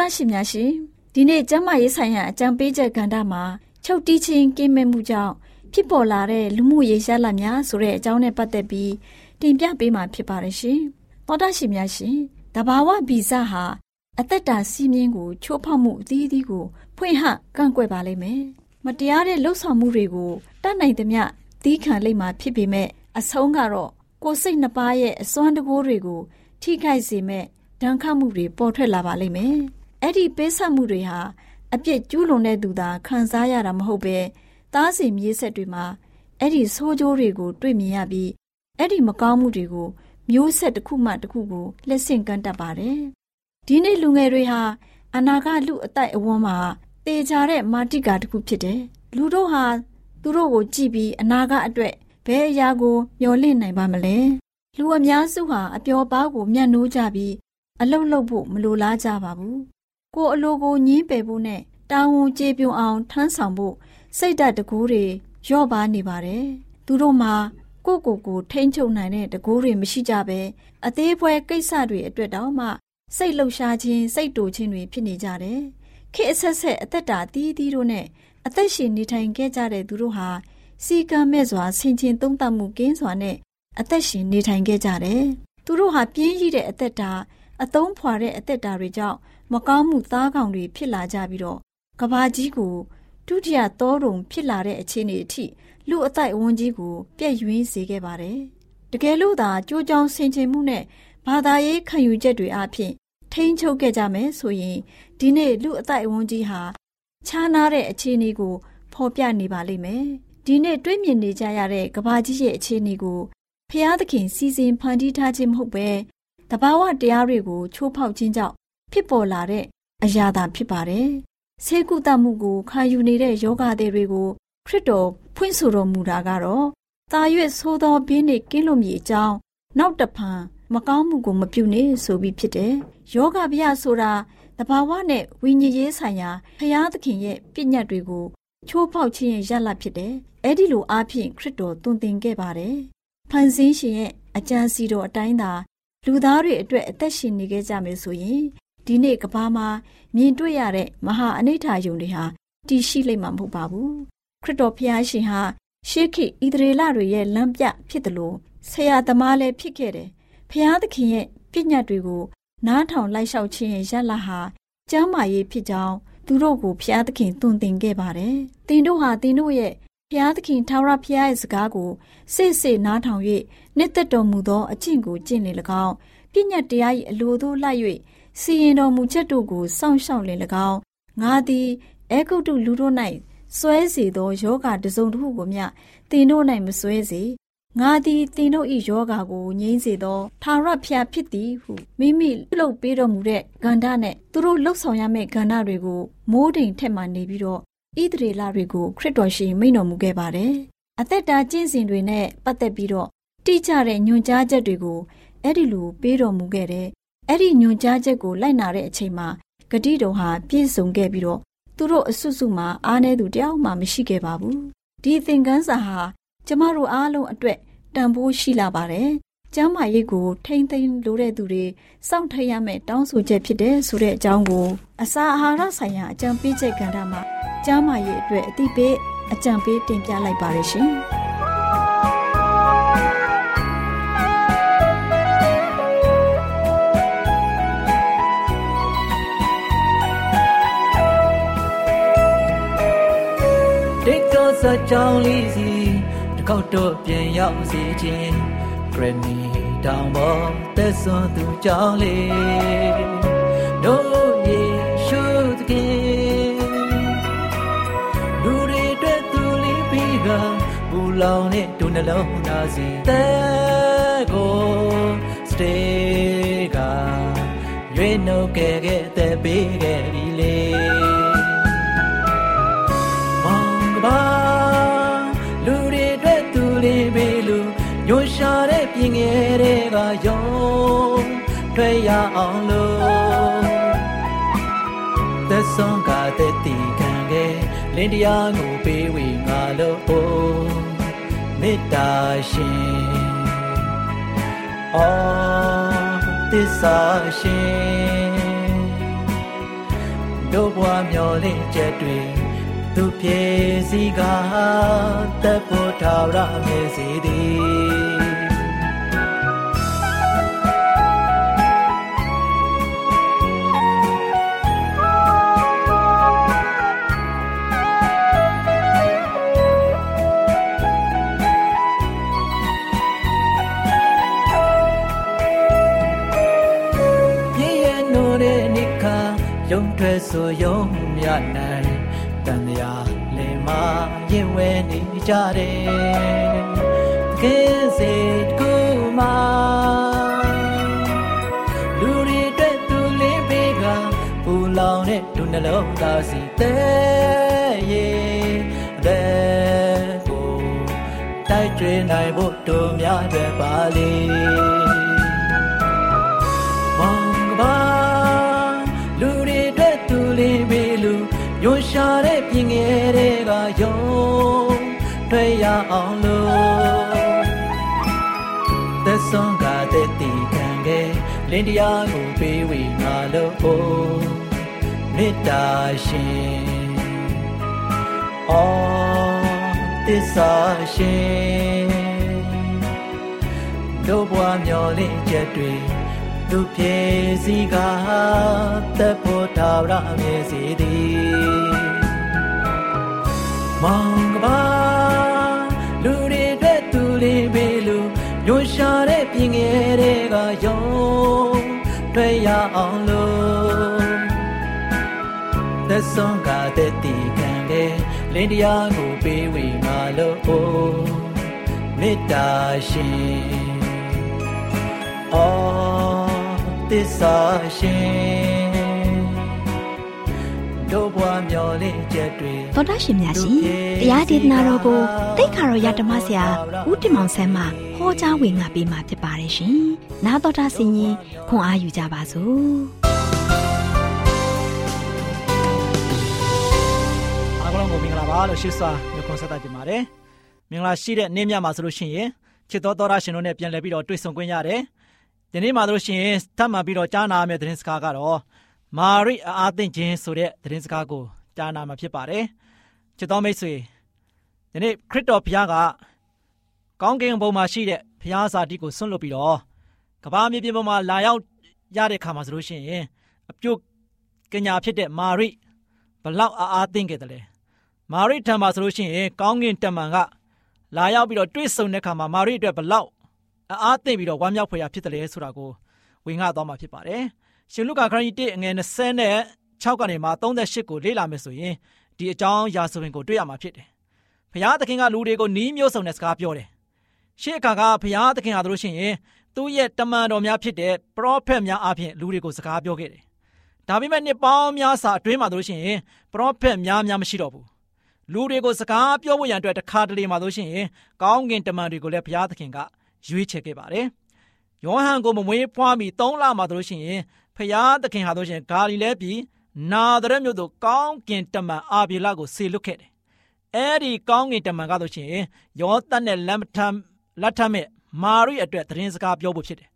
တော်တရှိများရှင်ဒီနေ့ကျမ်းမာရေးဆိုင်ရာအကြံပေးချက်ကဏ္ဍမှာချုပ်တီးခြင်းကင်းမဲ့မှုကြောင့်ဖြစ်ပေါ်လာတဲ့လူမှုရေးရှားလာများဆိုတဲ့အကြောင်းနဲ့ပတ်သက်ပြီးတင်ပြပေးမှာဖြစ်ပါတယ်ရှင်။တော်တရှိများရှင်တဘာဝဗီဇဟာအသက်တာစီးမြင်းကိုချိုးဖောက်မှုအသီးသီးကိုဖွင့်ဟကန့်ကွက်ပါလိမ့်မယ်။မတရားတဲ့လှုပ်ဆောင်မှုတွေကိုတတ်နိုင်သမျှသီးခံလိမ့်မှာဖြစ်ပေမဲ့အဆုံးကတော့ကိုယ်စိတ်နှပါရဲ့အစွမ်းတကိုးတွေကိုထိခိုက်စေမဲ့ဒဏ်ခတ်မှုတွေပေါ်ထွက်လာပါလိမ့်မယ်။ အဲ့ဒီပေးဆက်မှုတွေဟာအပြစ်ကျူးလွန်တဲ့သူသာခံစားရတာမဟုတ်ပဲသားစီမြေးဆက်တွေမှာအဲ့ဒီဆိုးကျိုးတွေကိုတွေ့မြင်ရပြီးအဲ့ဒီမကောင်းမှုတွေကိုမျိုးဆက်တစ်ခုမှတစ်ခုကိုလက်ဆင့်ကမ်းတတ်ပါတယ်ဒီနေ့လူငယ်တွေဟာအနာဂတ်လူအတိုက်အဝန်းမှာတေချာတဲ့မာတိကာတစ်ခုဖြစ်တယ်။လူတို့ဟာသူတို့ကိုကြည့်ပြီးအနာဂတ်အတွက်ဘယ်အရာကိုမျှော်လင့်နိုင်ပါမလဲ။လူအများစုဟာအပျော်ပါးကိုမျက်နှိုးကြပြီးအလုတ်လုတ်ဖို့မလိုလားကြပါဘူး။ ကိုယ်အလိုကိုညင်းပယ်ဖို့နဲ့တာဝန်ကျေပွန်အောင်ထမ်းဆောင်ဖို့စိတ်ဓာတ်တကူးတွေရော့ပါနေပါတယ်။သူတို့မှာကိုယ့်ကိုယ်ကိုထိမ့်ချုပ်နိုင်တဲ့တကူးတွေမရှိကြဘဲအသေးဖွဲကိစ္စတွေအတွက်တောင်မှစိတ်လှုပ်ရှားခြင်းစိတ်တူခြင်းတွေဖြစ်နေကြတယ်။ခေအဆက်ဆက်အသက်တာတီးတီးတို့နဲ့အသက်ရှင်နေထိုင်ခဲ့ကြတဲ့သူတို့ဟာစီကံမဲ့စွာဆင်ခြင်သုံးသပ်မှုကင်းစွာနဲ့အသက်ရှင်နေထိုင်ခဲ့ကြတယ်။သူတို့ဟာပြင်းရည်တဲ့အသက်တာအသုံးဖွာတဲ့အသက်တာတွေကြောင့် မကောင်းမှုသားကောင်တွေဖြစ်လာကြပြီးတော့ကဘာကြီးကိုဒုတိယသောတုံဖြစ်လာတဲ့အခြေအနေအထိလူအတိုက်အဝန်းကြီးကိုပြည့်ယွင်းစေခဲ့ပါတယ်။တကယ်လို့သာကြိုးကြောင်ဆင်ခြင်မှုနဲ့ဘာသာရေးခံယူချက်တွေအပြင်ထိန်းချုပ်ခဲ့ကြမယ်ဆိုရင်ဒီနေ့လူအသက်အဝန်းကြီးဟာခြားနာတဲ့အခြေအနေကို ဖော်ပြနေပါလိမ့်မယ်။ဒီနေ့တွေးမြင်နေကြရတဲ့ကဘာကြီးရဲ့အခြေအနေကိုဖျားသခင်စီစဉ်ဖန်တီးထားခြင်းမဟုတ်ပဲတဘာဝတရားတွေကိုချိုးဖောက်ခြင်းကြောင့် ဖြစ်ပေါ်လာတဲ့အရာသာဖြစ်ပါတယ်။ဆေးကုသမှုကိုခံယူနေတဲ့ယောဂသည်တွေကိုခရစ်တော်ဖွင့်ဆိုတော်မူတာကတော့တာရွေ့ဆိုးသောဘင်းနှင့်ကင်းလွတ်မြေအကြောင်းနောက်တဖန်မကောင်းမှုကိုမပြုနဲ့ဆိုပြီးဖြစ်တယ်။ယောဂဗျဆိုတာတဘာဝနဲ့ဝိညာဉ်ရေးဆိုင်ရာဖရာသခင်ရဲ့ပြည့်ညတ်တွေကိုချိုးဖောက်ခြင်းရဲ့ရလတ်ဖြစ်တယ်။အဲ့ဒီလိုအားဖြင့်ခရစ်တော်တွင်တင်ခဲ့ပါတယ်။ဖန်ဆင်းရှင်ရဲ့အကြံစီတော်အတိုင်းသာလူသားတွေအတွက်အသက်ရှင်နေခဲ့ကြမယ်ဆိုရင် ဒီနေ့ကဘာမှာမြင်တွေ့ရတဲ့မဟာအနိဋ္ဌာယုံတွေဟာတည်ရှိလိမ့်မှာမဟုတ်ပါဘူးခရစ်တော်ဖျားရှင်ဟာရှေးခေတ်ဣသရေလတွေရဲ့လမ်းပြဖြစ်တယ်လို့ဆရာသမားလည်းဖြစ်ခဲ့တယ်ဖျားသခင်ရဲ့ပြညတ်တွေကိုနားထောင်လိုက်လျှောက်ခြင်းရဲ့ရလဟာကျမ်းမာရေးဖြစ်ကြောင်းသူတို့ကိုဖျားသခင်သွန်သင်ခဲ့ပါတယ်တင်တို့ဟာတင်တို့ရဲ့ဖျားသခင်ထာဝရဖျားရဲ့စကားကိုစိတ်စိတ်နားထောင်၍နှစ်သက်တော်မူသောအကျင့်ကိုကျင့်လေ၎င်းပြညတ်တရား၏အလိုသို့လိုက်၍ စီရင်တော်မူချက်တို့ကိုစောင့်ရှောက်လင်၎င်းငါသည်အဲဂုတ်တုလူတို့၌စွဲစေသောယောဂတစုံတစ်ခုကိုမျှတင်တို့၌မစွဲစေငါသည်တင်တို့၏ယောဂကိုငြိမ်းစေသောထာဝရဖျားဖြစ်သည်ဟုမိမိလှုပ်ပေးတော်မူတဲ့ဂန္ဓာနဲ့သူတို့လှုပ်ဆောင်ရမယ့်ဂန္ဓာတွေကိုမိုးတိမ်ထက်မှနေပြီးတော့ဣသရေလတွေကိုခရစ်တော်ရှင်မိန့်တော်မူခဲ့ပါတယ်။အသက်တာကျင့်စဉ်တွေနဲ့ပတ်သက်ပြီးတော့တိကျတဲ့ညွှန်ကြားချက်တွေကိုအဲ့ဒီလိုပေးတော်မူခဲ့တယ်။ အဲ့ဒီညွှန်ကြားချက်ကိုလိုက်နာတဲ့အချိန်မှာဂတိတော်ဟာပြည့်စုံခဲ့ပြီးတော့သူတို့အစွတ်စွမှာအားနည်းသူတယောက်မှမရှိခဲ့ပါဘူး။ဒီသင်ခန်းစာဟာကျမတို့အားလုံးအတွက်တန်ဖိုးရှိလာပါတယ်။ကျမ်းမာရေးကိုထိမ့်သိမ်းလိုတဲ့သူတွေစောင့်ထိတ်ရမယ့်တောင်းဆိုချက်ဖြစ်တဲ့ဆိုတဲ့အကြောင်းကိုအစာအာဟာရဆိုင်ရာအကြံပေးချက်ကဏ္ဍမှာကျမ်းမာရေးအတွက်အသိပေးအကြံပေးတင်ပြလိုက်ပါရရှင်။ စကြောင်းလေးစီတစ်ခေါက်တော့ပြန်ရောက်စီခြင်းဂရနီတောင်ပေါ်သက်စွန်သူကြောင်းလေးတို့ယေရှုသခင်လူတွေအတွက်သူလေးပြီးကဘူလောင်နဲ့ဒုနှလုံးသားစီတဲ့ကိုစတေးကရွေးနှုတ်ခဲ့ခဲ့တဲ့ပေးခဲ့ပြီလေမောင်ကပါ ရှာတဲ့ပြင်ငယ်တွေကယုံတွေ့ရအောင်လို့သက်ဆုံးကတဲ့တီခံခဲ့လင်းတရားကိုပေးဝေငါလို့မေတ္တာရှင်အော်သစ္စာရှင်တို့ဘွားမျောလင့်ချက်တွေသူပြေစီကတပ်ဖို့ထာဝရမြည်စီသည် ဆိုယုံမြနိုင်တန်ရာလေမာရင်ဝဲနေကြတယ်တကယ်စေတကူမာလူတွေအတွက်သူလေးပေးကပူလောင်တဲ့ဒုနှလုံးသားစီတဲ့ရဲ့တဲ့ကိုတိုက်ကျွေးနိုင်ဖို့တို့များတွေပါလေ တွေကယုံတွေ့ရအောင်လို့သက်ဆုံးကတဲ့တီခံခဲ့လင်းတရားကိုပေးဝေငါလို့မေတ္တာရှင်အော်သစ္စာရှင်တို့ဘွားမျောလင့်ချက်တွေသူပြေစီကတပ်ဖို့ထာဝရမြည်စီသည် မောင်ကပါလူတွေအတွက်သူလေးပဲလူညွှန်ရှာတဲ့ပြင်ငယ်တွေကယုံတွေ့ရအောင်လို့သက်ဆုံးကတဲ့တီခံခဲ့လင်းတရားကိုပေးဝေငါလို့မေတ္တာရှင်အော်သစ္စာရှင် တို့ဘွားမျောလင့်ချက်တွေတော်တာရှင်များရှင်တရားဒေသနာတော်ကိုတိတ်ခါတော်ရဓမ္မဆရာဦးတင်မောင်ဆန်းမှဟောကြားဝင်ငါပေးมาဖြစ်ပါတယ်ရှင်။နာတော်တာဆင်ရင်ခွန်အားယူကြပါစို့။အားလုံးကိုမင်္ဂလာပါလို့ရှိစွာညွှန်ဆက်တာကြပါတယ်မင်္ဂလာရှိတဲ့နေ့မြတ်မှာဆိုလို့ရှိရင်ချစ်တော်တော်ရရှင်တို့နဲ့ပြန်လည်ပြီးတော့တွေ့ဆုံခွင့်ရတယ်။ဒီနေ့မှတို့ရှင်ထပ်မံပြီးတော့ကြားနာမယ့်သတင်းစကားကတော့ မာရိအားသင့်ခြင်းဆိုတဲ့သတင်းစကားကိုကြားနာမှာဖြစ်ပါတယ်။ချစ်တော်မိတ်ဆွေဒီနေ့ခရစ်တော်ဘုရားကကောင်းကင်ဘုံမှာရှိတဲ့ဘုရားစာတိကိုဆွန့်လွတ်ပြီးတော့ကဘာမြေပြင်ပေါ်မှာလာရောက်ရတဲ့ခါမှာဆိုလို့ရှိရင်အပြုတ်ကညာဖြစ်တဲ့မာရိဘလောက်အားအားသင့်ခဲ့တယ်လဲမာရိထံမှာဆိုလို့ရှိရင်ကောင်းကင်တမန်ကလာရောက်ပြီးတော့တွေ့ဆုံတဲ့ခါမှာမာရိအတွက်ဘလောက်အားသင့်ပြီးတော့ဝမ်းမြောက်ဖွယ်ရာဖြစ်တယ်လဲဆိုတာကိုဝင်ငှသွားမှာဖြစ်ပါတယ် ရှင်လုကာခရစ်1အငယ်20နဲ့6ကနေမှ38ကိုလေ့လာမယ်ဆိုရင်ဒီအကြောင်းရာဇဝင်ကိုတွေ့ရမှာဖြစ်တယ်ဘုရားသခင်ကလူတွေကိုနီးမျိုးစုံနဲ့စကားပြောတယ်ရှေ့အခါကဘုရားသခင်ဟာတို့ရှိရင်သူ့ရဲ့တမန်တော်များဖြစ်တဲ့ပရောဖက်များအပြင်လူတွေကိုစကားပြောခဲ့တယ်ဒါပေမဲ့နှစ်ပေါင်းများစွာအတွင်းမှာတို့ရှိရင်ပရောဖက်များများမရှိတော့ဘူးလူတွေကိုစကားပြောဖို့ရန်အတွက်တခါတလေမှာတို့ရှိရင်ကောင်းကင်တမန်တွေကိုလည်းဘုရားသခင်ကရွေးချယ်ခဲ့ပါတယ်ယောဟန်ကိုမမွေးဖွားမီ3လမှာတို့ရှိရင် ဖျားသခင်ဟာတို့ရှင်ဂါလိလဲပြည်နာသရက်မြို့သို့ကောင်းကင်တမန်အာဗီလကိုဆေလွတ်ခဲ့တယ်။အဲဒီကောင်းကင်တမန်ကတို့ရှင်ယောသတ်နဲ့လမ်ထမ်လက်ထမဲ့မာရိအတွက်သတင်းစကားပြောဖို့ဖြစ်တယ်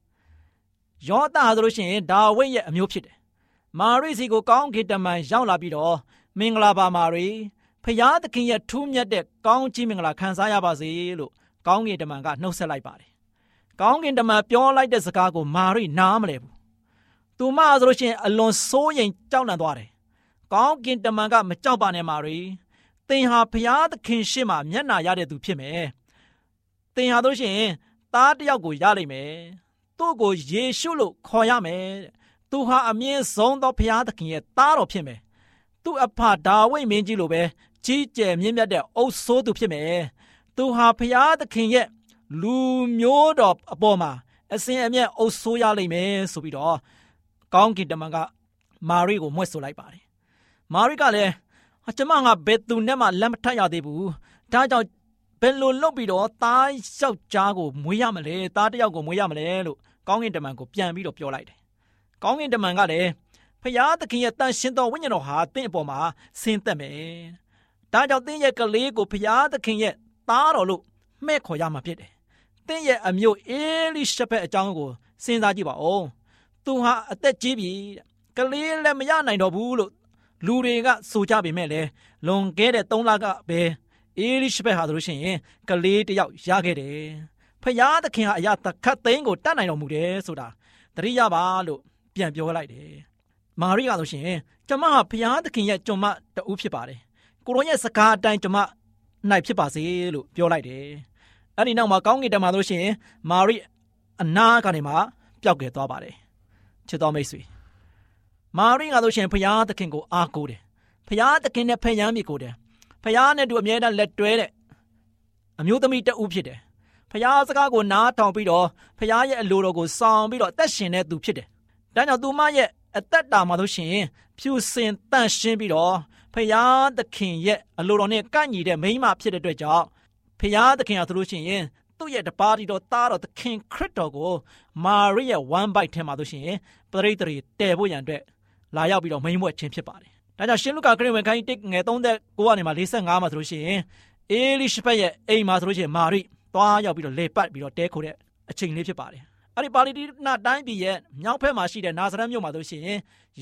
။ယောသဟာဆိုလို့ရှိရင်ဒါဝိဒ်ရဲ့အမျိုးဖြစ်တယ်။မာရိစီကိုကောင်းကင်တမန်ရောက်လာပြီးတော့မင်္ဂလာပါမာရိဖျားသခင်ရဲ့ထူးမြတ်တဲ့ကောင်းကြီးမင်္ဂလာခံစားရပါစေလို့ကောင်းကင်တမန်ကနှုတ်ဆက်လိုက်ပါတယ်။ကောင်းကင်တမန်ပြောလိုက်တဲ့စကားကိုမာရိနားမလဲဘူး။ သူမဆိုလို့ရှိရင်အလွန်စိုးရိမ်ကြောက်လန့်သွားတယ်။ကောင်းကင်တမန်ကမကြောက်ပါနဲ့မာရိ။သင်ဟာဖျားသခင်ရှေ့မှာမျက်နာရတဲ့သူဖြစ်မယ်။သင်ဟာတို့ရှိရင်သားတယောက်ကိုရလိမ့်မယ်။သူ့ကိုယေရှုလို့ခေါ်ရမယ်။သူဟာအမြင့်ဆုံးသောဖျားသခင်ရဲ့သားတော်ဖြစ်မယ်။သူ့အဖဒါဝိဒ်မင်းကြီးလိုပဲကြီးကျယ်မြင့်မြတ်တဲ့အုပ်ဆိုးသူဖြစ်မယ်။သူဟာဖျားသခင်ရဲ့လူမျိုးတော်အပေါ်မှာအစဉ်အမြဲအုပ်ဆိုးရလိမ့်မယ်ဆိုပြီးတော့ ကောင်းကင်တမန်ကမာရိကိုမွဲ့ဆိုလိုက်ပါတယ်။မာရိကလည်းကျမငါဘယ်သူနဲ့မှလက်မထပ်ရသေးဘူး။ဒါကြောင့်ဘယ်လိုလုပ်ပြီးတော့သားယောက်ျားကိုမွေးရမလဲ။သားတစ်ယောက်ကိုမွေးရမလဲလို့ကောင်းကင်တမန်ကိုပြန်ပြီးတော့ပြောလိုက်တယ်။ကောင်းကင်တမန်ကလည်းဖျားသခင်ရဲ့တန်ရှင်တော်ဝိညာဉ်တော်ဟာတင့်အပေါ်မှာဆင်းသက်မယ်။ဒါကြောင့်တင်းရဲ့ကလေးကိုဖျားသခင်ရဲ့သားတော်လို့မှဲ့ခေါ်ရမှာဖြစ်တယ်။တင်းရဲ့အမျိုးအေလိရှဘက်အကြောင်းကိုစဉ်းစားကြည့်ပါဦး။ သူဟာအသက်ကြီးပြီ။ကလေးလည်းမရနိုင်တော့ဘူးလို့လူတွေကဆိုကြပေမဲ့လည်းလွန်ခဲ့တဲ့3လကပဲအေလိရှဘက်ဟာဆိုလို့ရှိရင်ကလေးတယောက်ရခဲ့တယ်။ဖျားသခင်ဟာအရာတခတ်သိန်းကိုတတ်နိုင်တော်မူတယ်ဆိုတာတတိယပါလို့ပြန်ပြောလိုက်တယ်။မာရိကဆိုရှင်ကျမဟာဖျားသခင်ရဲ့ကျွန်မတူဖြစ်ပါတယ်။ကိုရောရဲ့စကားအတိုင်းကျွန်မနိုင်ဖြစ်ပါစေလို့ပြောလိုက်တယ်။အဲ့ဒီနောက်မှာကောင်းကင်တမန်တို့ရှင်မာရိအနာကနေမှပျောက်ကွယ်သွားပါတယ်။ ချစ်တော်မိတ်ဆွေမာရိကတို့ရှင်ဖျားသခင်ကိုအားကိုးတယ်။ဖျားသခင်နဲ့ဖျားမြစ်ကိုတယ်။ဖျားနဲ့တူအမြဲတမ်းလက်တွဲတဲ့အမျိုးသမီးတဦးဖြစ်တယ်။ဖျားစကားကိုနားထောင်ပြီးတော့ဖျားရဲ့အလိုတော်ကိုဆောင်ပြီးတော့အသက်ရှင်တဲ့သူဖြစ်တယ်။ဒါကြောင့်သူမရဲ့အသက်တာမှာတို့ရှင်ဖြူစင်တန့်ရှင်းပြီးတော့ဖျားသခင်ရဲ့အလိုတော်နဲ့ကန့်ညီတဲ့မိန်းမဖြစ်တဲ့အတွက်ကြောင့်ဖျားသခင်ဟာသူတို့ရှင် သူ့ရဲ့တပါးတီတော်သားတော်သခင်ခရစ်တော်ကိုမာရိရဲ့ one bite ထဲမှာတို့ရှင်ပရိသေတွေတည်ဖို့ရန်အတွက်လာရောက်ပြီးတော့မိန်မွက်ခြင်းဖြစ်ပါတယ်။ဒါကြောင့်ရှင်လုကာခရစ်ဝင်ခိုင်း1ငယ်39ကနေမှ45မှာဆိုလို့ရှိရင်အေလိရှဘက်ရဲ့အိမ်မှာဆိုလို့ရှိရင်မာရိသွားရောက်ပြီးတော့လေပတ်ပြီးတော့တဲခိုးတဲ့အချိန်လေးဖြစ်ပါတယ်။အဲ့ဒီပါလီတိနာတိုင်းပြည်ရဲ့မြောက်ဘက်မှာရှိတဲ့နာဇရက်မြို့မှာဆိုရှင်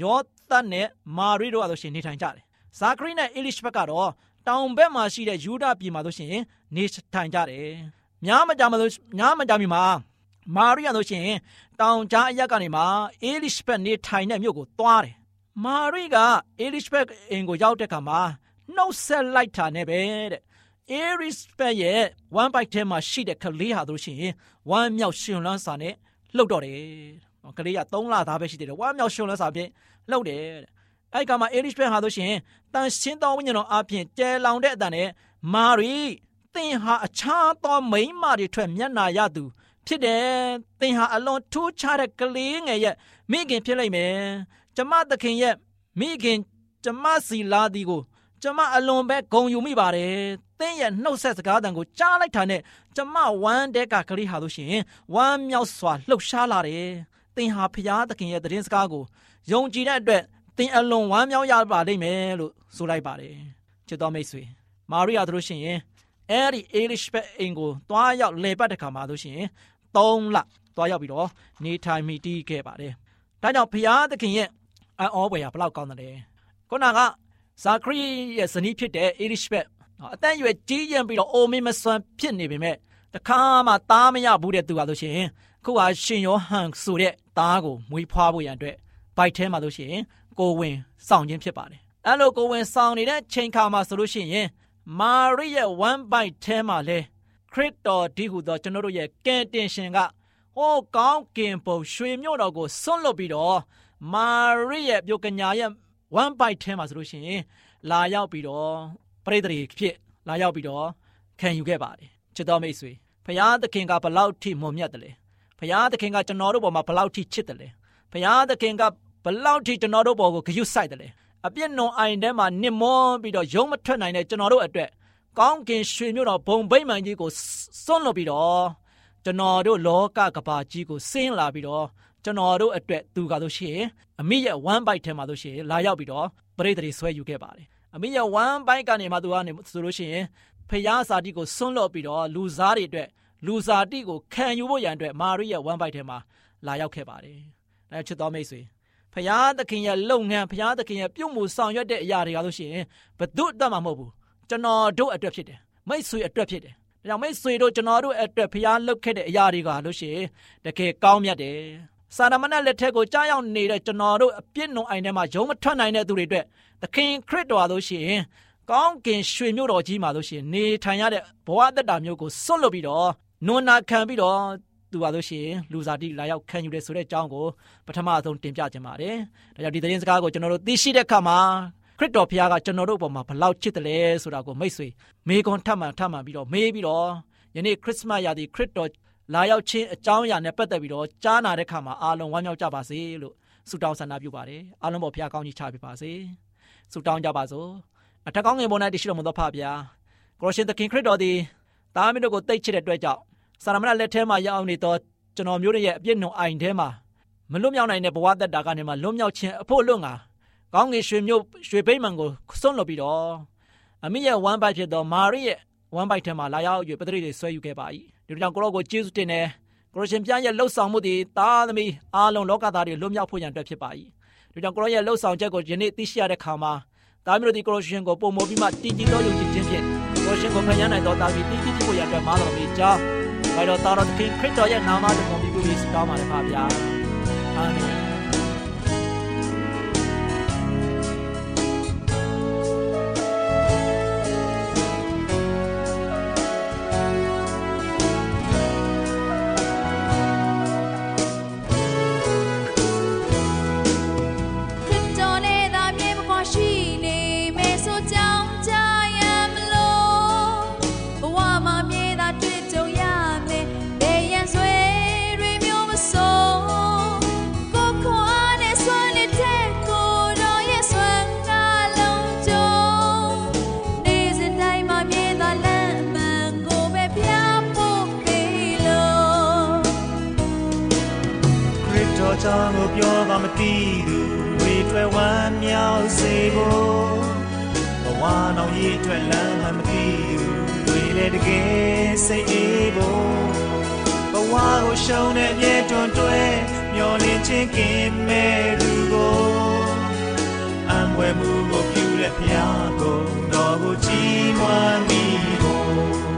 ယောသတ်နဲ့မာရိတို့အဆိုရှင်နေထိုင်ကြတယ်။ဇာခရိနဲ့အေလိရှဘက်ကတော့တောင်ဘက်မှာရှိတဲ့ယူဒပြည်မှာဆိုရှင်နေထိုင်ကြတယ်။ များမကြမလို့များမကြမီမှာမာရိယဆိုရှင်တောင်ကြားအရက်ကနေမှအေလိရှဘက်နေထိုင်တဲ့မြို့ကိုသွားတယ်မာရိကအေလိရှဘက်အင်ကိုရောက်တဲ့ခါမှာနှုတ်ဆက်လိုက်တာနဲ့ပဲတဲ့အေရစ်ဘက်ရဲ့ one bite ထဲမှာရှိတဲ့ကလေးဟာတို့ရှိရင် one မြောက်ရှင်လန်းစာနဲ့လှုပ်တော့တယ်ကလေးက3လသားပဲရှိသေးတယ် one မြောက်ရှင်လန်းစာဖြင့်လှုပ်တယ်အဲ့ကမှာအေရစ်ဘက်ဟာတို့ရှိရင်တန်ရှင်းသောဝိညာဉ်တော်အပြင်ကျဲလောင်တဲ့အတန်နဲ့မာရိ သင်ဟာအခြားသောမိန်းမတွေထွက်မျက်နာရသူဖြစ်တယ်သင်ဟာအလွန်ထူးခြားတဲ့ကလေးငယ်ရဲ့မိခင်ဖြစ်လိမ့်မယ်ကျမသခင်ရဲ့မိခင်ကျမစီလာဒီကိုကျမအလွန်ပဲဂုံယူမိပါတယ်။သင်ရဲ့နှုတ်ဆက်စကားတန်ကိုကြားလိုက်တာနဲ့ကျမဝမ်းတဲ့ကကလေးဟာလို့ရှိရင်ဝမ်းမြောက်စွာလှုပ်ရှားလာတယ်။သင်ဟာဖျားသခင်ရဲ့သတင်းစကားကိုယုံကြည်တဲ့အတွက်သင်အလွန်ဝမ်းမြောက်ရပါလိမ့်မယ်လို့ဆိုလိုက်ပါတယ်။ချစ်တော်မိတ်ဆွေမာရိယာတို့ရှိရင် အဲ့ဒီ Elizabeth အိမ်ကိုတွားရောက်လေပတ်တဲ့ခါမှာဆိုရှင်3လတွားရောက်ပြီးတော့နေထိုင်မိတည်ခဲ့ပါတယ်။ဒါကြောင့်ဘုရားသခင်ရဲ့အောဘွယ်ဟာဘလောက်ကောင်းတယ်လဲ။ခုနကဇာခရီရဲ့ဇနီးဖြစ်တဲ့ Elizabeth အတန်းရွယ်ကြီးရင်ပြီးတော့အိုမင်းမစွမ်းဖြစ်နေပေမဲ့တခါမှသားမရဘူးတဲ့သူပါလို့ရှိရင်ခုဟာရှင်ယောဟန်ဆိုတဲ့သားကိုမွေးဖွားဖို့ရန်အတွက်ဘိုက်ထဲမှာလို့ရှိရင်ကိုဝင်စောင့်ခြင်းဖြစ်ပါတယ်အဲ့လိုကိုဝင်ဆောင်နေတဲ့ချိန်ခါမှာဆိုလို့ရှိရင် မာရိရဲ့ one bite ထဲမှာလဲခရစ်တော်ဒီဟုသောကျွန်တော်တို့ရဲ့ကယ်တင်ရှင်ကဟောကောင်းကင်ပုံရွှေမြို့တော်ကိုဆွန့်လွတ်ပြီးတော့မာရိရဲ့ပြုကညာရဲ့ one bite ထဲမှာဆိုလို့ရှိရင်လာရောက်ပြီးတော့ပရိသေဖြစ်လာရောက်ပြီးတော့ခံယူခဲ့ပါတယ်ချစ်တော်မိတ်ဆွေဖရာသခင်ကဘလောက်ထိမွန်မြတ်တယ်လဲဖရာသခင်ကကျွန်တော်တို့ပေါ်မှာဘလောက်ထိချစ်တယ်လဲဖရာသခင်ကဘလောက်ထိကျွန်တော်တို့ပေါ်ကိုဂရုစိုက်တယ်လဲ အပြစ်နုံအိုင်ထဲမှာနစ်မောပြီးတော့ရုံးမထွက်နိုင်တဲ့ကျွန်တော်တို့အတွက်ကောင်းကင်ရွှေမြို့တော်ဘုံဗိမာန်ကြီးကိုစွန့်လွတ်ပြီးတော့ကျွန်တော်တို့လောကကဘာကြီးကိုဆင်းလာပြီးတော့ကျွန်တော်တို့အတွက်သူကဆိုရှင်အမိရဲ့ one bite ထဲမှာဆိုရှင်လာရောက်ပြီးတော့ပရိသေတွေဆွဲယူခဲ့ပါတယ်အမိရဲ့ one bite ကနေမှသူကနေဆိုလို့ရှိရင်ဖျားစာတိကိုဆွန့်လွတ်ပြီးတော့လူစားတွေအတွက်လူစားတိကိုခံယူဖို့ရန်အတွက်မာရိရဲ့ one bite ထဲမှာလာရောက်ခဲ့ပါတယ်။ဒါချစ်တော်မိတ်ဆွေ ဖျားသခင်ရဲ့လုပ်ငန်းဖျားသခင်ရဲ့ပြုမှုဆောင်ရွက်တဲ့အရာတွေကလို့ရှိရင်ဘယ်သူအတွက်မှမဟုတ်ဘူးကျွန်တော်တို့အတွက်ဖြစ်တယ်မိတ်ဆွေအတွက်ဖြစ်တယ်ဒါကြောင့်မိတ်ဆွေတို့ကျွန်တော်တို့အတွက်ဖျားလုပ်ခဲ့တဲ့အရာတွေကလို့ရှိရင်တကယ်ကောင်းမြတ်တယ်စာရမဏေလက်ထက်ကိုကြားရောက်နေတဲ့ကျွန်တော်တို့အပြစ်နုံအိုင်ထဲမှာယုံမထွက်နိုင်တဲ့သူတွေအတွက်သခင်ခရစ်တော်လို့ရှိရင်ကောင်းကင်ရွှေမြို့တော်ကြီးမှာလို့ရှိရင်နေထိုင်ရတဲ့ဘဝသက်တာမျိုးကိုစွန့်လွတ်ပြီးတော့နွန်နာခံပြီးတော့ သူပါလို့ရှိရင်လူစားတိလာရောက်ခံယူတယ်ဆိုတဲ့အကြောင်းကိုပထမဆုံးတင်ပြခြင်းပါတယ်။ဒါကြောင့်ဒီသတင်းစကားကိုကျွန်တော်တို့သိရှိတဲ့အခါမှာခရစ်တော်ဖခင်ကကျွန်တော်တို့ဘုံမှာဘလောက်ချစ်တယ်လဲဆိုတာကိုမိတ်ဆွေမေကွန်ထပ်မှန်ထပ်မှန်ပြီးတော့မေးပြီးတော့ယနေ့ခရစ်မတ်ရာသီခရစ်တော်လာရောက်ခြင်းအကြောင်းအရာနဲ့ပတ်သက်ပြီးတော့ကြားနာတဲ့အခါမှာအားလုံးဝမ်းမြောက်ကြပါစေလို့ဆုတောင်းဆန္ဒပြုပါတယ်။အားလုံးပေါ်ဖခင်ကောင်းကြီးချပေးပါစေ။ဆုတောင်းကြပါစို့။အထက်ကောင်းငယ်ပေါ်၌တရှိတော်မူသောဖဖျားကိုရရှင်သခင်ခရစ်တော်သည်သားမင်းတို့ကိုတိတ်ချစ်တဲ့အတွက်ကြောင့် စာရမဏလက်ထဲမှာရောက်နေတော့ကျွန်တော်မျိုးရဲ့အပြစ်နှုံအိုင်ထဲမှာမလွတ်မြောက်နိုင်တဲ့ဘဝသက်တာကနေမှလွတ်မြောက်ခြင်းအဖို့လွတ်ငါကောင်းငယ်ရွှေမျိုးရွှေဘိမှန်ကိုစွန့်လွတ်ပြီးတော့အမိရဲ့ one bite ဖြစ်တော့မာရိရဲ့ one bite ထဲမှာလာရောက်၍ပတရိတွေဆွဲယူခဲ့ပါ၏ဒီကြောင့်ကိုရောကိုကျေးဇူးတင်တယ်ကိုရရှင်ပြရဲ့လှုပ်ဆောင်မှုတွေသားသမီးအားလုံးလောကသားတွေလွတ်မြောက်ဖို့ရန်အတွက်ဖြစ်ပါ၏ဒီကြောင့်ကိုရောရဲ့လှုပ်ဆောင်ချက်ကိုယနေ့သိရှိရတဲ့ခါမှာသားမျိုးတို့ဒီကိုရရှင်ကိုပုံမောပြီးမှတည်ကြည်သောယုံကြည်ခြင်းဖြင့်ကိုရရှင်ကိုဖန်ရနိုင်သောသားသမီးတည်ကြည်ဖို့ရန်အတွက်မာတော်မီကြော င်းဘာလို့တော်တော်ခင်ခရစ်တော်ရဲ့နာမတော်ကိုပြီးပြီးစတောင်းပါလေပါဗျာအာမင် ကြောင်းကိုပြောပါမသိသူတွေတွေ့ဝမ်းမြောက်စေဖို့ဘဝနောင်ရည်တွေ့လမ်းမှမသိသူတွေလည်းတကယ်စိတ်အေးဖို့ဘဝကိုရှုံးတဲ့မြေတွန်တွဲမျောလင်းခြင်းကင်းမဲ့သူကိုအံွယ်မှုကိုပြုတဲ့ဖျားကိုတော်ကိုကြည်မွမ်းမိဖို့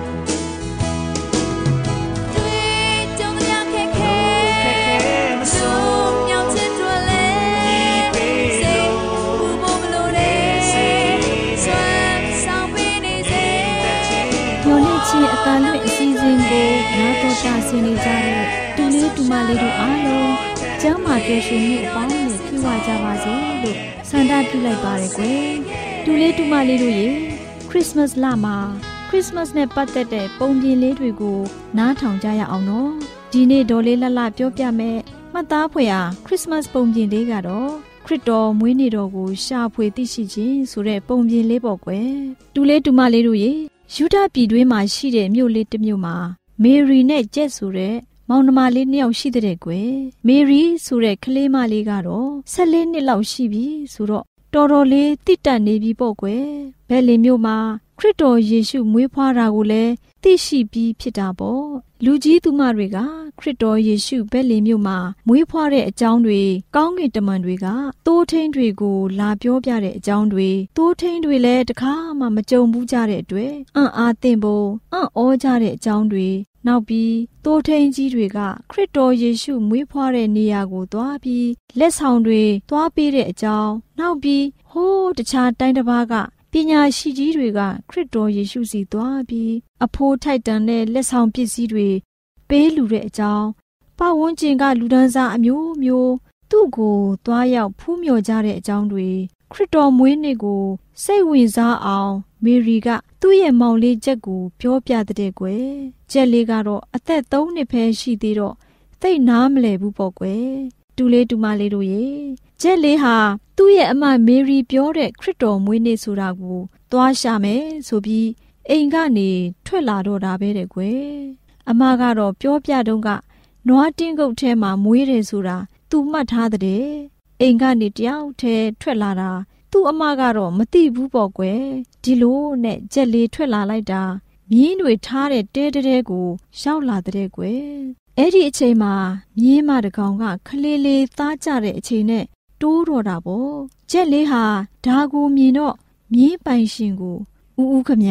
တာဆင်နေကြတဲ့တူလေးတူမလေးတို့အားလုံးကျမ်းမာကြွရှင်မှုအပေါင်းနဲ့ပြည့်ဝကြပါစေလို့ဆန္ဒပြုလိုက်ပါရယ်ကွယ်တူလေးတူမလေးတို့ရေခရစ်စမတ်လမှာခရစ်စမတ်နဲ့ပတ်သက်တဲ့ပုံပြင်လေးတွေကိုနားထောင်ကြရအောင်နော်ဒီနေ့ဒေါ်လေးလှလှပြောပြမယ်မှတ်သားဖွယ်ဟာခရစ်စမတ်ပုံပြင်လေးကတော့ခရစ်တော်မွေးနေ့တော်ကိုရှာဖွေသိရှိခြင်းဆိုတဲ့ပုံပြင်လေးပေါ့ကွယ်တူလေးတူမလေးတို့ရေ ယူဒပြည်တွင်းမှာရှိတဲ့မြို့လေးတစ်မြို့မှာမေရီနဲ့ကြက်ဆိုတဲ့မောင်နှမလေးနှစ်ယောက်ရှိတဲ့ကွယ်မေရီဆိုတဲ့ကလေးမလေးကတော့14နှစ်လောက်ရှိပြီဆိုတော့တော်တော်လေးတိတက်နေပြီပေါ့ကွယ်ဘယ်လင်မျိုးမှာခရစ်တော်ယေရှုမွေးဖွားတာကိုလည်း သိရှိပြီးဖြစ်တာပေါ့လူကြီးသူမတွေကခရစ်တော်ယေရှုဘက်လင်မြို့မှာမွေးဖွားတဲ့အကြောင်းတွေကောင်းကင်တမန်တွေကတိုးထင်းတွေကိုလာပြောပြတဲ့အကြောင်းတွေတိုးထင်းတွေလည်းတခါမှမကြုံဘူးကြတဲ့အတွက်အံ့အားသင့်ဖို့အံ့ဩကြတဲ့အကြောင်းတွေနောက်ပြီးတိုးထင်းကြီးတွေကခရစ်တော်ယေရှုမွေးဖွားတဲ့နေရာကိုသွားပြီးလက်ဆောင်တွေသွားပေးတဲ့အကြောင်းနောက်ပြီးဟိုးတခြားတိုင်းတစ်ပါးက ပညာရှိကြီးတွေကခရစ်တော်ယေရှုစီသွားပြီးအဖိုးထိုက်တန်တဲ့လက်ဆောင်ပစ္စည်းတွေပေးလူတဲ့အကြောင်းပတ်ဝန်းကျင်ကလူဒန်းစားအမျိုးမျိုးသူ့ကိုသွားရောက်ဖူးမြော်ကြတဲ့အကြောင်းတွေခရစ်တော်မွေးနေ့ကိုစိတ်ဝင်စားအောင် မေရီကသူ့ရဲ့မောင်လေးချက်ကိုပြောပြတဲ့ကွယ်ချက်လေးကတော့အသက်3နှစ်ပဲရှိသေးတော့သိနားမလဲဘူးပေါ့ကွယ်တူလေးတူမလေးတို့ရေဂျက်လေးဟာ သူ့ရဲ့အမမေရီပြောတဲ့ခရစ်တော်မွေးနေ့ဆိုတာကိုသွားရှာမယ်ဆိုပြီးအိမ်ကနေထွက်လာတော့တာပဲတဲ့ကွယ်အမကတော့ပြောပြတုန်းကနွားတင်းကုတ်ထဲမှာမွေးတယ်ဆိုတာသူမှတ်ထားတဲ့အိမ်ကနေတယောက်တည်းထွက်လာတာသူ့အမကတော့မသိဘူးပေါ့ကွယ်ဒီလိုနဲ့ကြက်လေးထွက်လာလိုက်တာမြင်းတွေထားတဲ့တဲတဲကိုရောက်လာတဲ့ကွယ်အဲ့ဒီအချိန်မှာမြင်းမတကောင်ကခလေးလေးသားကြတဲ့အချိန်နဲ့ တိုးတော့တာပေါ့ကြက်လေးဟာဒါကိုမြင်တော့မြင်းပိုင်ရှင်ကိုဦးဦးခမ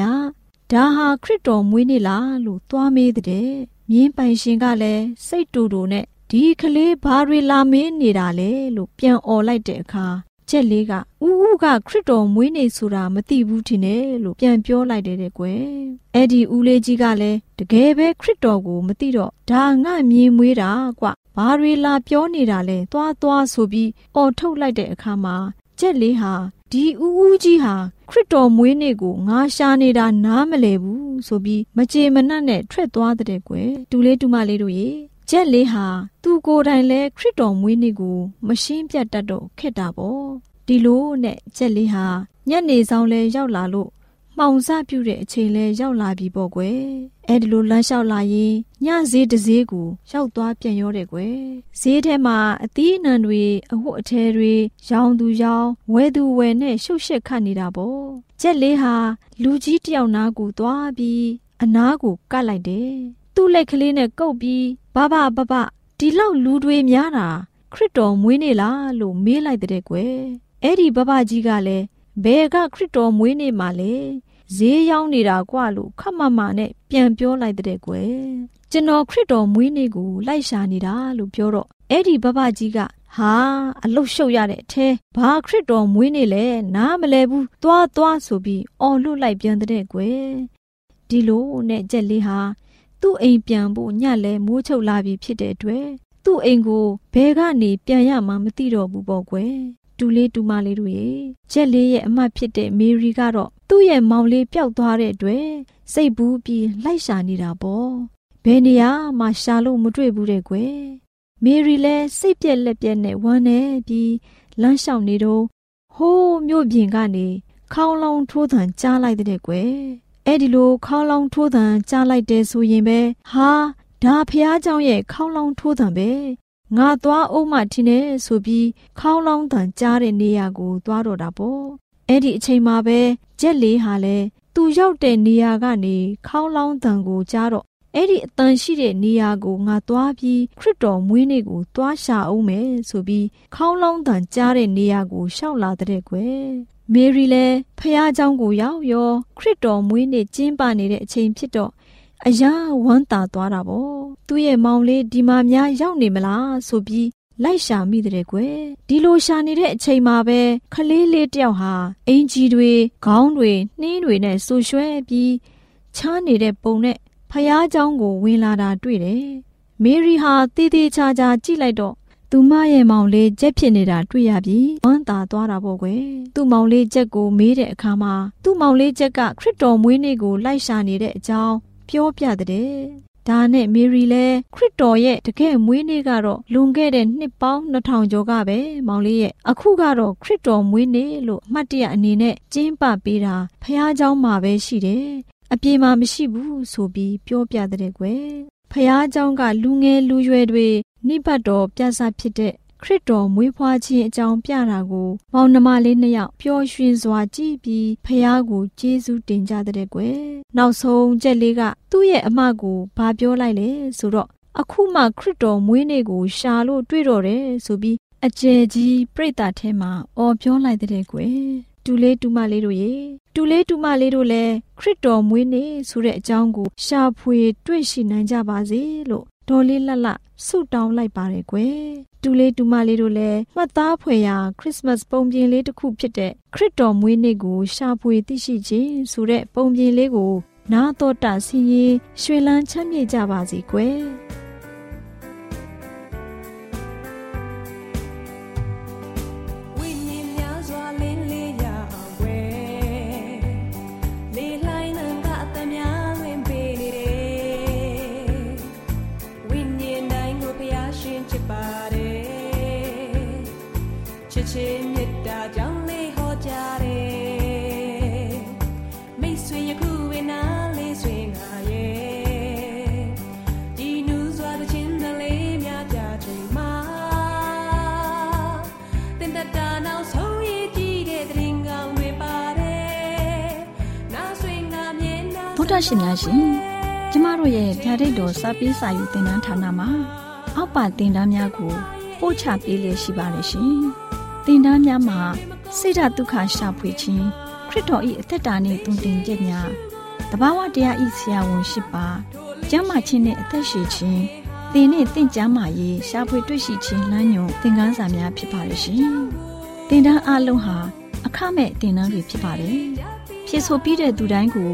ဒါဟာခရစ်တော်မွေးနေ့လားလို့သွားမေးတဲ့မြင်းပိုင်ရှင်ကလည်းစိတ်တူတူနဲ့ဒီကလေးဘာတွေလာမင်းနေတာလဲလို့ပြန်អော်လိုက်တဲ့အခါ ချက်လေးကဥဥကခရစ်တော်မွေးနေ့ဆိုတာမသိဘူးထင်တယ်လို့ပြန်ပြောလိုက်တယ်တဲ့ကွယ်အဲ့ဒီဦးလေးကြီးကလည်းတကယ်ပဲခရစ်တော်ကိုမသိတော့ဒါငါမြင်မွေးတာကွဘာတွေလာပြောနေတာလဲသွားသွားဆိုပြီးអော်ထုတ်လိုက်တဲ့အခါမှာချက်လေးဟာဒီဦးဦးကြီးဟာခရစ်တော်မွေးနေ့ကိုငါရှာနေတာနားမလဲဘူးဆိုပြီးမကြေမနက်နဲ့ထွက်သွားတဲ့ကွယ်တူလေးတူမလေးတို့ရေ ဂျက်လေးဟာသူကိုယ်တိုင်လဲခရစ်တော်မွေးနေ့ကိုမရှင်းပြတ်တတ်တော့ခက်တာပေါ့ဒီလိုနဲ့ဂျက်လေးဟာညနေဆောင်လဲရောက်လာလို့မှောင်စပြုတ်တဲ့အချိန်လဲရောက်လာပြီပေါ့ကွယ်အဲဒီလိုလမ်းလျှောက်လာရင်ညဈေးတဈေးကိုရောက်သွားပြန်ရောတယ်ကွယ်ဈေးထဲမှာအသီးအနှံတွေအဝတ်အထည်တွေရောင်သူရောင်ဝဲသူဝဲနဲ့ရှုပ်ရှက်ခတ်နေတာပေါ့ကြက်လေးဟာလူကြီးတယောက်နားကိုသွားပြီးအနားကိုကတ်လိုက်တယ်သူ့လက်ကလေးနဲ့ကုပ်ပြီး ဘဘဘဘဒီလောက်လူတွေများတာခရစ်တော်မွေးနေလားလို့မေးလိုက်တဲ့ကွယ်အဲ့ဒီဘဘကြီးကလည်းဘယ်ကခရစ်တော်မွေးနေ့မှာလဲဈေးရောက်နေတာကွာလို့ခမမနဲ့ပြန်ပြောလိုက်တဲ့ကွယ်ကျွန်တော်ခရစ်တော်မွေးနေ့ကိုလိုက်ရှာနေတာလို့ပြောတော့အဲ့ဒီဘဘကြီးကဟာအလုတ်ရှုပ်ရတဲ့အထဲဘာခရစ်တော်မွေးနေ့လဲနားမလဲဘူးသွားသွားဆိုပြီးအော်လွတ်လိုက်ပြန်တဲ့ကွယ်ဒီလိုနဲ့ကြက်လေးဟာ သူ့အိမ်ပြန်ဖို့ညလဲမိုးချုပ်လာပြီဖြစ်တဲ့အတွက်သူ့အိမ်ကိုဘဲကနေပြန်ရမှမသိတော့ဘူးပေါ့ကွယ်တူလေးတူမလေးတို့ရေချက်လေးရဲ့အမတ်ဖြစ်တဲ့မေရီကတော့သူ့ရဲ့မောင်လေးပျောက်သွားတဲ့အတွက်စိတ်ဘူးပြီးလိုက်ရှာနေတာပေါ့ဘယ်နေရာမှရှာလို့မတွေ့ဘူးတဲ့ကွယ်မေရီလည်းစိတ်ပြက်လက်ပြက်နဲ့ဝမ်းနေပြီးလမ်းလျှောက်နေတော့ဟိုးမြို့ပြင်ကနေခေါင်းလောင်းထိုးသံကြားလိုက်တဲ့ကွယ် အဲ့ဒီလိုခေါင်းလောင်းထိုးသံကြားလိုက်တဲ့ဆိုရင်ပဲဟာဒါဖះเจ้าရဲ့ခေါင်းလောင်းထိုးသံပဲငါသွားအောင်မှထင်နေဆိုပြီးခေါင်းလောင်းတန်ကြားတဲ့နေရာကိုသွားတော့တာပေါ့အဲ့ဒီအချိန်မှာပဲဂျက်လေးဟာလည်းသူရောက်တဲ့နေရာကနေခေါင်းလောင်းတန်ကိုကြားတော့အဲ့ဒီအတန်ရှိတဲ့နေရာကိုငါသွားပြီးခရစ်တော်မွေးနေ့ကိုသွားရှာအောင်မယ်ဆိုပြီးခေါင်းလောင်းတန်ကြားတဲ့နေရာကိုရှောက်လာတဲ့ကွယ် မေရီလည်းဖះเจ้าကိုရောက်ရောခရစ်တော်မွေးနေ့ကျင်းပနေတဲ့အချိန်ဖြစ်တော့အယားဝမ်းသာသွားတာပေါ့သူ့ရဲ့မောင်လေးဒီမှာများရောက်နေမလားဆိုပြီးလိုက်ရှာမိတဲ့ကွယ်ဒီလိုရှာနေတဲ့အချိန်မှာပဲခလေးလေးတယောက်ဟာအင်ကြီးတွေခေါင်းတွေနှင်းတွေနဲ့ဆူရွှဲပြီးချားနေတဲ့ပုံနဲ့ဖျားเจ้าကိုဝင်လာတာတွေ့တယ်မေရီဟာတေးသေးချာချာကြည့်လိုက်တော့ သူမရဲ့မောင်လေးကြက်ဖြစ်နေတာတွေ့ရပြီဝမ်းသာသွားတာပေါ့ကွယ်သူ့မောင်လေးကြက်ကိုမေးတဲ့အခါမှာသူ့မောင်လေးကြက်ကခရစ်တော်မွေးနေ့ကိုလိုက်ရှာနေတဲ့အကြောင်းပြောပြတဲ့ဒါနဲ့မေရီလဲခရစ်တော်ရဲ့တကယ်မွေးနေ့ကတော့လွန်ခဲ့တဲ့နှစ်ပေါင်း2000ကျော်ကပဲမောင်လေးရဲ့အခုကတော့ခရစ်တော်မွေးနေ့လို့အမှတ်တရအနေနဲ့ကျင်းပပေးတာဖះเจ้าမှာပဲရှိတယ်အပြေမှာမရှိဘူးဆိုပြီးပြောပြတဲ့ကွယ်ဖះเจ้าကလူငယ်လူရွယ်တွေ နိဗ္ဗတ်တော်ပြသဖြစ်တဲ့ခခရစ်တော်မွေးဖွားခြင်းအကြောင်းပြတာကိုမောင်နှမလေးနှစ်ယောက်ပျော်ရွှင်စွာကြည့်ပြီးဖះကိုကျေးဇူးတင်ကြတဲ့ကွယ်နောက်ဆုံးချက်လေးကသူ့ရဲ့အမကိုဘာပြောလိုက်လဲဆိုတော့အခုမှခရစ်တော်မွေးနေ့ကိုရှာလို့တွေ့တော့တယ်ဆိုပြီးအကျယ်ကြီးပြိတ္တာထဲမှာအော်ပြောလိုက်တဲ့ကွယ်တူလေးတူမလေးတို့ရေတူလေးတူမလေးတို့လည်းခရစ်တော်မွေးနေ့ဆိုတဲ့အကြောင်းကိုရှာဖွေတွေ့ရှိနိုင်ကြပါစေလို့ဒေါ်လေးလှလှ ဆုတောင်းလိုက်ပါတယ်ကွယ်တူလေးတူမလေးတို့လည်းမှတ်သားဖွယ်ရာခရစ်စမတ်ပုံပြင်လေးတစ်ခုဖြစ်တဲ့ခရစ်တော်မွေးနေ့ကိုရှာဖွေသိရှိခြင်းဆိုတဲ့ပုံပြင်လေးကိုနာတော်တာစီရင်ရွှေလန်းချမ်းမြေ့ကြပါစေကွယ် ဗုဒ္ဓရှင်များရှင်ကျမတို့ရဲ့ဗျာဒိတ်တော်စပေးစာယူတင်နန်းဌာနမှာ အောက်ပါတင်ဒားများကိုပို့ချပေးလျက်ရှိပါတယ်ရှင်တင်ဒားများမှာဆိဒ္ဓတုခရှာဖွေခြင်းခရစ်တော်၏အသက်တာနှင့်တုန်တင်ကြများတဘာဝတရားဤဆရာဝန်ရှိပါကျမ်းမာခြင်းနှင့်အသက်ရှိခြင်းသင်နှင့်တင့်ကြမာရေးရှာဖွေတွေ့ရှိခြင်းလမ်းညွန်သင်ခန်းစာများဖြစ်ပါရဲ့ရှင်တင်ဒားအလုံးဟာအခမဲ့တင်ဒားတွေဖြစ်ပါတယ်ဖြစ်ဆိုပြီးတဲ့သူတိုင်းကို